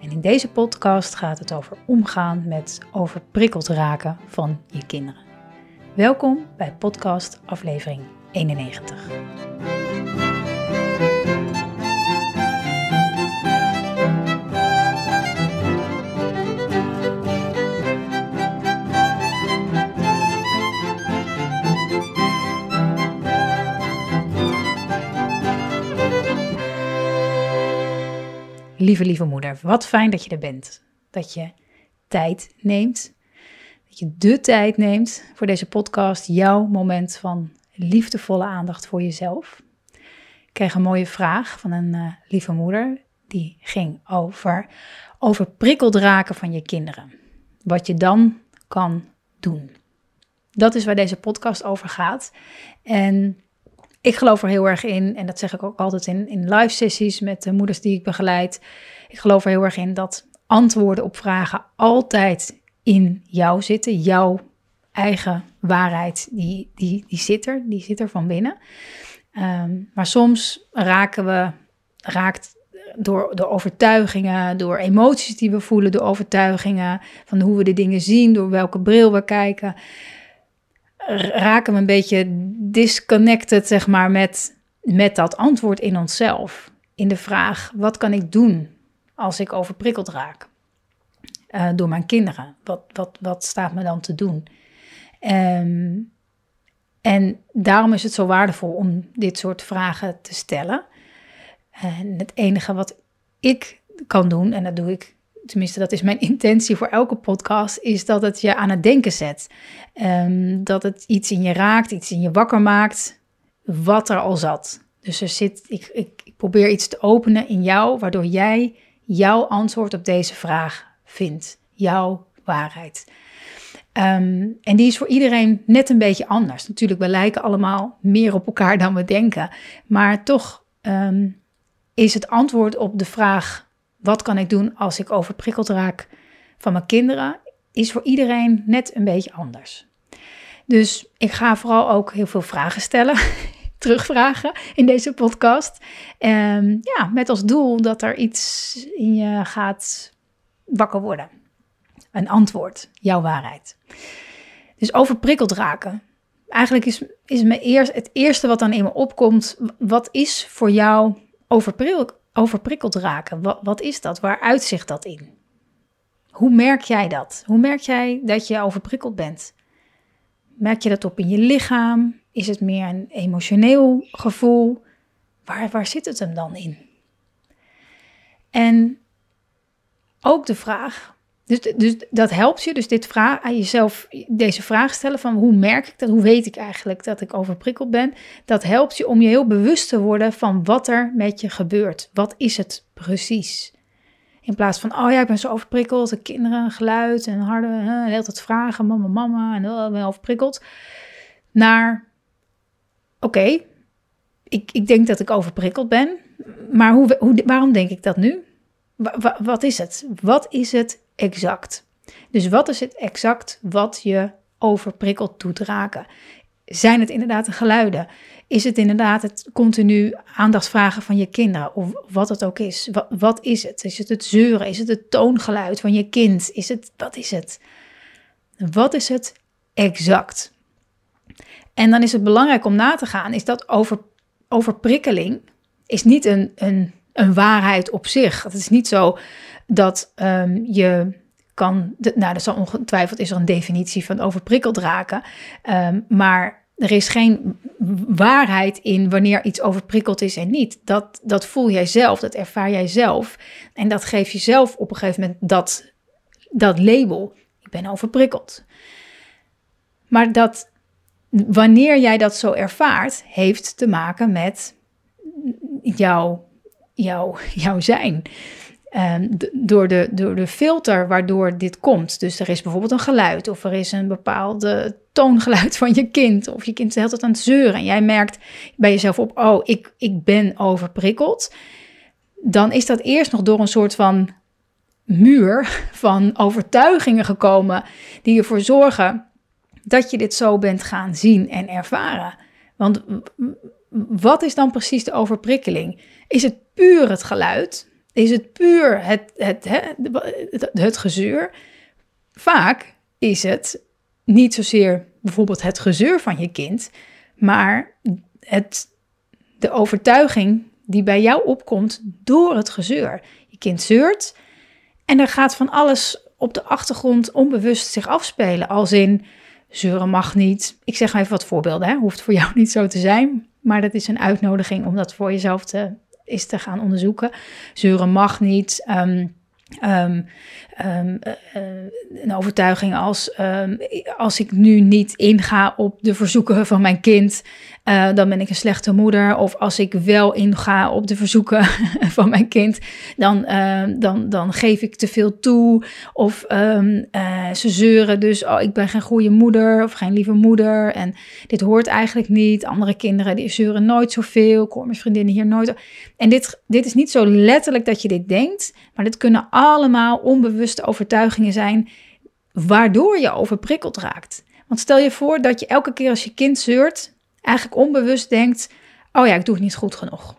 En in deze podcast gaat het over omgaan met overprikkeld raken van je kinderen. Welkom bij podcast aflevering 91. Lieve, lieve moeder, wat fijn dat je er bent. Dat je tijd neemt. Dat je de tijd neemt voor deze podcast. Jouw moment van liefdevolle aandacht voor jezelf. Ik kreeg een mooie vraag van een uh, lieve moeder. Die ging over overprikkeld raken van je kinderen. Wat je dan kan doen. Dat is waar deze podcast over gaat. En ik geloof er heel erg in, en dat zeg ik ook altijd in, in live sessies met de moeders die ik begeleid. Ik geloof er heel erg in dat antwoorden op vragen altijd in jou zitten. Jouw eigen waarheid, die, die, die zit er, die zit er van binnen. Ehm, maar soms raken we, raakt door, door overtuigingen, door emoties die we voelen, door overtuigingen van hoe we de dingen zien, door welke bril we kijken raken we een beetje disconnected, zeg maar, met, met dat antwoord in onszelf. In de vraag, wat kan ik doen als ik overprikkeld raak uh, door mijn kinderen? Wat, wat, wat staat me dan te doen? Um, en daarom is het zo waardevol om dit soort vragen te stellen. En het enige wat ik kan doen, en dat doe ik tenminste dat is mijn intentie voor elke podcast, is dat het je aan het denken zet. Um, dat het iets in je raakt, iets in je wakker maakt, wat er al zat. Dus er zit, ik, ik, probeer iets te openen in jou, waardoor jij jouw antwoord op deze vraag vindt. Jouw waarheid. Um, en die is voor iedereen net een beetje anders. Natuurlijk, we lijken allemaal meer op elkaar dan we denken. Maar toch um, is het antwoord op de vraag wat kan ik doen als ik overprikkeld raak van mijn kinderen, is voor iedereen net een beetje anders. Dus ik ga vooral ook heel veel vragen stellen, terugvragen in deze podcast. Um, ja, met als doel dat er iets in je gaat wakker worden. Een antwoord, jouw waarheid. Dus overprikkeld raken. Eigenlijk is, is me eerst, het eerste wat dan in me opkomt, wat is voor jou overprikkeld? Overprikkeld raken. Wat, wat is dat? Waar uitzicht dat in? Hoe merk jij dat? Hoe merk jij dat je overprikkeld bent? Merk je dat op in je lichaam? Is het meer een emotioneel gevoel? Waar, waar zit het hem dan in? En ook de vraag, dus, dus dat helpt je, dus dit vraag, aan jezelf deze vraag stellen van hoe merk ik dat, hoe weet ik eigenlijk dat ik overprikkeld ben. Dat helpt je om je heel bewust te worden van wat er met je gebeurt. Wat is het precies? In plaats van, oh ja, ik ben zo overprikkeld, de kinderen, geluid en harde, hè, heel tijd vragen, mama, mama, en oh, ik overprikkeld. Naar, oké, ik, ik denk dat ik overprikkeld ben, maar hoe, hoe, waarom denk ik dat nu? wat is het? Wat is het exact? Dus wat is het exact wat je overprikkeld doet raken? Zijn het inderdaad de geluiden? Is het inderdaad het continu aandacht vragen van je kinderen? Of wat het ook is. Wat, wat is het? Is het het zeuren? Is het het toongeluid van je kind? Is het, wat is het? Wat is het exact? En dan is het belangrijk om na te gaan, is dat over, overprikkeling is niet een, een een waarheid op zich. Het is niet zo dat um, je kan, nou, dat zal ongetwijfeld is er een definitie van overprikkeld raken, um, maar er is geen waarheid in wanneer iets overprikkeld is en niet. Dat, dat voel jij zelf, dat ervaar jij zelf. En dat geeft jezelf op een gegeven moment dat, dat label. Ik ben overprikkeld. Maar dat wanneer jij dat zo ervaart, heeft te maken met jouw jouw, jouw zijn. Ehm, door, de, door de filter waardoor dit komt. Dus er is bijvoorbeeld een geluid of er is een bepaalde toongeluid van je kind. Of je kind is de hele tijd aan het zeuren en jij merkt bij jezelf op, oh, ik, ik ben overprikkeld. Dan is dat eerst nog door een soort van muur van overtuigingen gekomen die ervoor zorgen dat je dit zo bent gaan zien en ervaren. Want wat is dan precies de overprikkeling? Is het puur het geluid? Is het puur het, het, het, het, gezeur? Vaak is het niet zozeer bijvoorbeeld het gezeur van je kind, maar het, de overtuiging die bij jou opkomt door het gezeur. Je kind zeurt en er gaat van alles op de achtergrond onbewust zich afspelen. Als in zeuren mag niet. Ik zeg even wat voorbeelden, hè. hoeft voor jou niet zo te zijn. Maar dat is een uitnodiging om dat voor jezelf te, is te gaan onderzoeken. Zeuren mag niet. Um, um, um, een overtuiging als als ik nu niet inga op de verzoeken van mijn kind, uh, dan ben ik een slechte moeder. Of als ik wel inga op de verzoeken van mijn kind, dan, uh, dan, dan geef ik te veel toe. Of um, uh, ze zeuren dus, oh, ik ben geen goede moeder of geen lieve moeder. En dit hoort eigenlijk niet. Andere kinderen die zeuren nooit zoveel. Ik hoor mijn vriendinnen hier nooit. En dit, dit is niet zo letterlijk dat je dit denkt, maar dit kunnen allemaal onbewuste overtuigingen zijn waardoor je overprikkeld raakt. Want stel je voor dat je elke keer als je kind zeurt, eigenlijk onbewust denkt: Oh ja, ik doe het niet goed genoeg.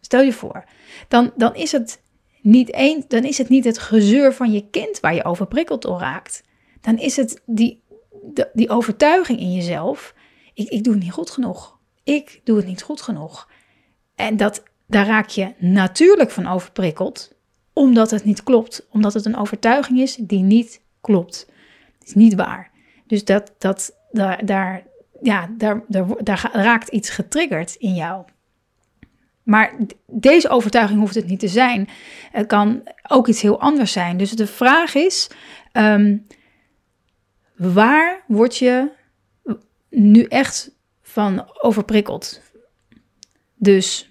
Stel je voor. Dan, dan, is, het niet een, dan is het niet het gezeur van je kind waar je overprikkeld door raakt. Dan is het die, die overtuiging in jezelf: ik, ik doe het niet goed genoeg. Ik doe het niet goed genoeg. En dat, daar raak je natuurlijk van overprikkeld, omdat het niet klopt. Omdat het een overtuiging is die niet klopt. Het is niet waar. Dus dat, dat, daar, daar, ja, daar, daar, daar raakt iets getriggerd in jou. Maar deze overtuiging hoeft het niet te zijn. Het kan ook iets heel anders zijn. Dus de vraag is: ehm, waar word je nu echt van overprikkeld? Dus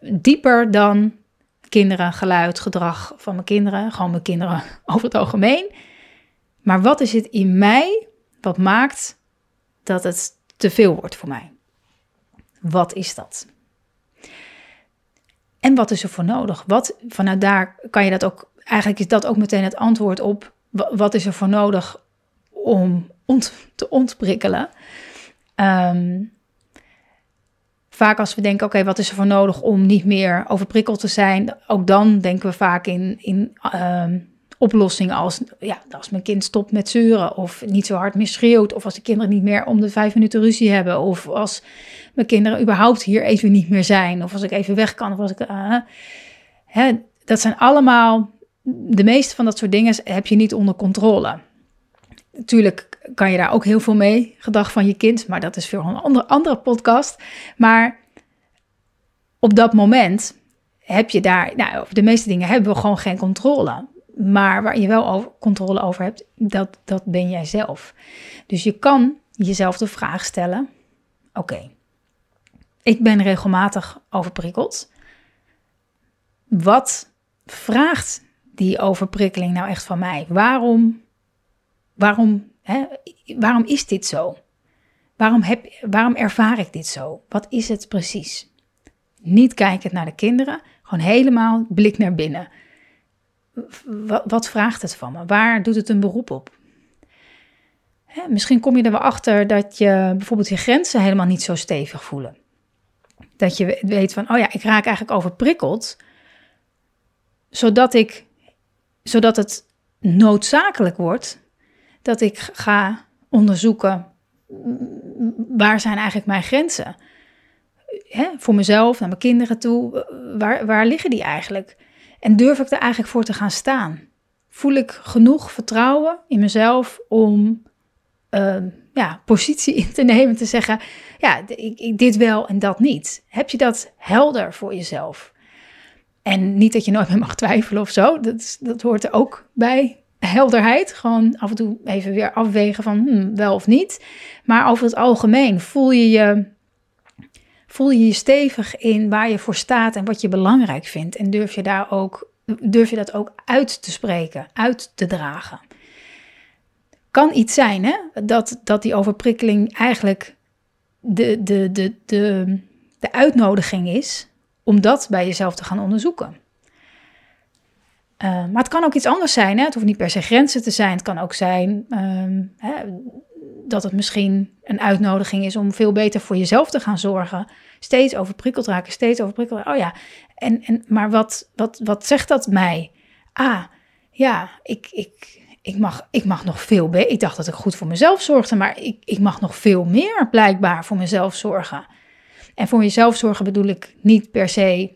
dieper dan kinderen, geluid, gedrag van mijn kinderen, gewoon mijn kinderen over het algemeen. Maar wat is het in mij wat maakt dat het te veel wordt voor mij? Wat is dat? En wat is er voor nodig? Wat, vanuit daar kan je dat ook, eigenlijk is dat ook meteen het antwoord op wat is er voor nodig om te ontprikkelen. Ehm, vaak als we denken, oké, wat is er voor nodig om niet meer overprikkeld te zijn? Ook dan denken we vaak in, in ehm, oplossingen als, ja, als mijn kind stopt met zeuren of niet zo hard meer schreeuwt of als de kinderen niet meer om de vijf minuten ruzie hebben of als mijn kinderen überhaupt hier even niet meer zijn of als ik even weg kan of als ik... Uh, hè, dat zijn allemaal, de meeste van dat soort dingen heb je niet onder controle. Natuurlijk kan je daar ook heel veel mee, gedag van je kind, maar dat is voor een andere, andere podcast. Maar op dat moment heb je daar, nou, de meeste dingen hebben we gewoon geen controle. Maar waar je wel over, controle over hebt, dat, dat ben jij zelf. Dus je kan jezelf de vraag stellen: oké, ik ben regelmatig overprikkeld. Wat vraagt die overprikkeling nou echt van mij? Waarom, waarom, hè, waarom is dit zo? Waarom, heb, waarom ervaar ik dit zo? Wat is het precies? Niet kijkend naar de kinderen, gewoon helemaal blik naar binnen wat, vraagt het van me? Waar doet het een beroep op? Hè, misschien kom je er wel achter dat je bijvoorbeeld je grenzen helemaal niet zo stevig voelen. Dat je weet van, oh ja, ik raak eigenlijk overprikkeld, zodat, ik, zodat het noodzakelijk wordt dat ik ga onderzoeken waar zijn eigenlijk mijn grenzen. Hè, voor mezelf, naar mijn kinderen toe, waar, waar liggen die eigenlijk? En durf ik er eigenlijk voor te gaan staan? Voel ik genoeg vertrouwen in mezelf om uh, ja, positie in te nemen, te zeggen, ja, ik, ik, dit wel en dat niet. Heb je dat helder voor jezelf? En niet dat je nooit meer mag twijfelen of zo, dat, dat hoort er ook bij. Helderheid, gewoon af en toe even weer afwegen van hmm, wel of niet. Maar over het algemeen voel je je Voel je je stevig in waar je voor staat en wat je belangrijk vindt. En durf je daar ook durf je dat ook uit te spreken, uit te dragen? Kan iets zijn hè? Dat, dat die overprikkeling eigenlijk de, de, de, de, de uitnodiging is om dat bij jezelf te gaan onderzoeken. Uh, maar het kan ook iets anders zijn. Hè? Het hoeft niet per se grenzen te zijn. Het kan ook zijn ehm, hè, dat het misschien een uitnodiging is om veel beter voor jezelf te gaan zorgen. Steeds overprikkeld raken, steeds overprikkeld raken. Oh ja, en, en, maar wat, wat, wat zegt dat mij? Ah, ja, ik, ik, ik, mag, ik mag nog veel beter. Ik dacht dat ik goed voor mezelf zorgde, maar ik, ik mag nog veel meer blijkbaar voor mezelf zorgen. En voor jezelf zorgen bedoel ik niet per se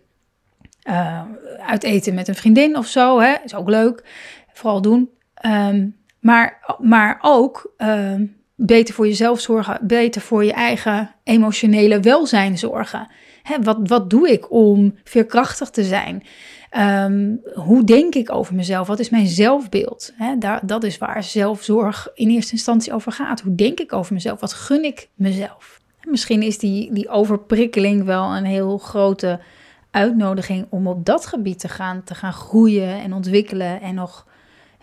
uh, uit eten met een vriendin of zo. Hè? Is ook leuk, vooral doen. Ehm, maar, maar ook ehm, beter voor jezelf zorgen, beter voor je eigen emotionele welzijn zorgen. Hè, wat, wat doe ik om veerkrachtig te zijn? Ehm, hoe denk ik over mezelf? Wat is mijn zelfbeeld? Hè, daar, dat is waar zelfzorg in eerste instantie over gaat. Hoe denk ik over mezelf? Wat gun ik mezelf? Misschien is die, die overprikkeling wel een heel grote uitnodiging om op dat gebied te gaan, te gaan groeien en ontwikkelen en nog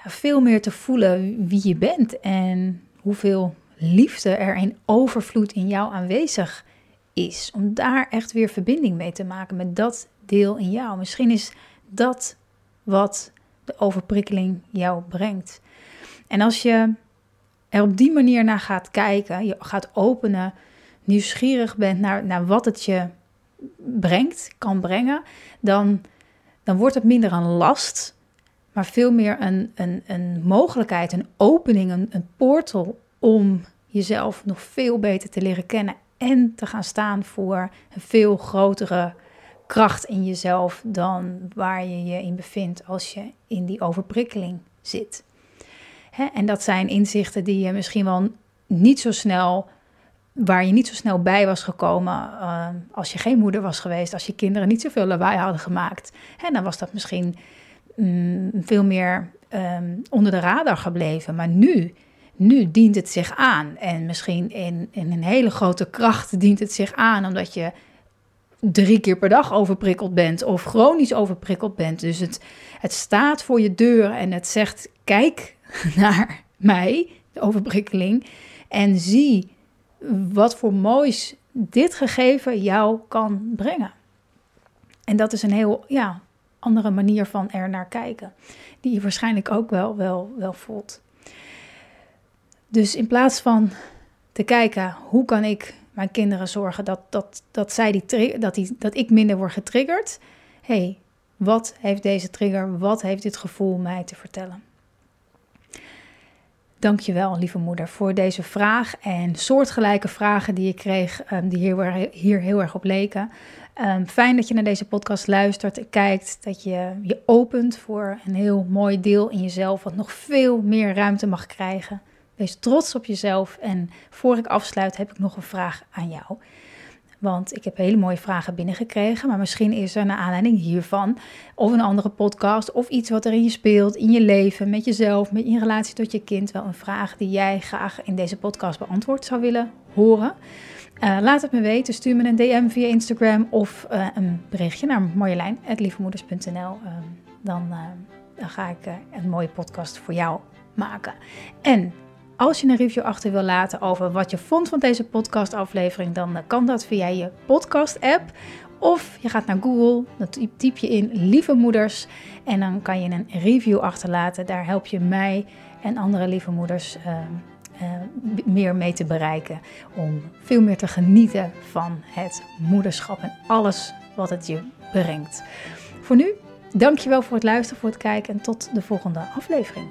ja, veel meer te voelen wie je bent en hoeveel liefde er in overvloed in jou aanwezig is. Om daar echt weer verbinding mee te maken met dat deel in jou. Misschien is dat wat de overprikkeling jou brengt. En als je er op die manier naar gaat kijken, je gaat openen, nieuwsgierig bent naar, naar wat het je brengt, kan brengen, dan, dan wordt het minder een last, maar veel meer een, een, een mogelijkheid, een opening, een, een portal om jezelf nog veel beter te leren kennen en te gaan staan voor een veel grotere kracht in jezelf dan waar je je in bevindt als je in die overprikkeling zit. Hè? En dat zijn inzichten die je misschien wel niet zo snel, waar je niet zo snel bij was gekomen uh, als je geen moeder was geweest, als je kinderen niet zoveel lawaai hadden gemaakt. Hè? Dan was dat misschien mm, veel meer um, onder de radar gebleven. Maar nu nu dient het zich aan. En misschien in, in een hele grote kracht dient het zich aan, omdat je drie keer per dag overprikkeld bent of chronisch overprikkeld bent. Dus het, het staat voor je deur en het zegt: kijk naar mij, de overprikkeling, en zie wat voor moois dit gegeven jou kan brengen. En dat is een heel ja, andere manier van er naar kijken, die je waarschijnlijk ook wel, wel, wel voelt. Dus in plaats van te kijken hoe kan ik mijn kinderen zorgen dat, dat, dat, zij die, dat, die, dat ik minder word getriggerd. hey, wat heeft deze trigger, wat heeft dit gevoel mij te vertellen? Dankjewel, lieve moeder, voor deze vraag en soortgelijke vragen die ik kreeg, um, die hier, hier heel erg op leken. Um, fijn dat je naar deze podcast luistert en kijkt, dat je je opent voor een heel mooi deel in jezelf, wat nog veel meer ruimte mag krijgen. Wees trots op jezelf. En voor ik afsluit heb ik nog een vraag aan jou. Want ik heb hele mooie vragen binnengekregen. Maar misschien is er naar aanleiding hiervan, of een andere podcast, of iets wat er in je speelt, in je leven, met jezelf, met in relatie tot je kind, wel een vraag die jij graag in deze podcast beantwoord zou willen horen. Uh, laat het me weten. Stuur me een DM via Instagram of uh, een berichtje naar marjolein.lievemoeders.nl. Uh, dan, eh, dan ga ik een mooie podcast voor jou maken. En als je een review achter wil laten over wat je vond van deze podcastaflevering, dan kan dat via je podcast-app. Of je gaat naar Google, dan typ je in Lieve Moeders en dan kan je een review achterlaten. Daar help je mij en andere lieve moeders uh, uh, meer mee te bereiken. Om veel meer te genieten van het moederschap en alles wat het je brengt. Voor nu, dankjewel voor het luisteren, voor het kijken en tot de volgende aflevering.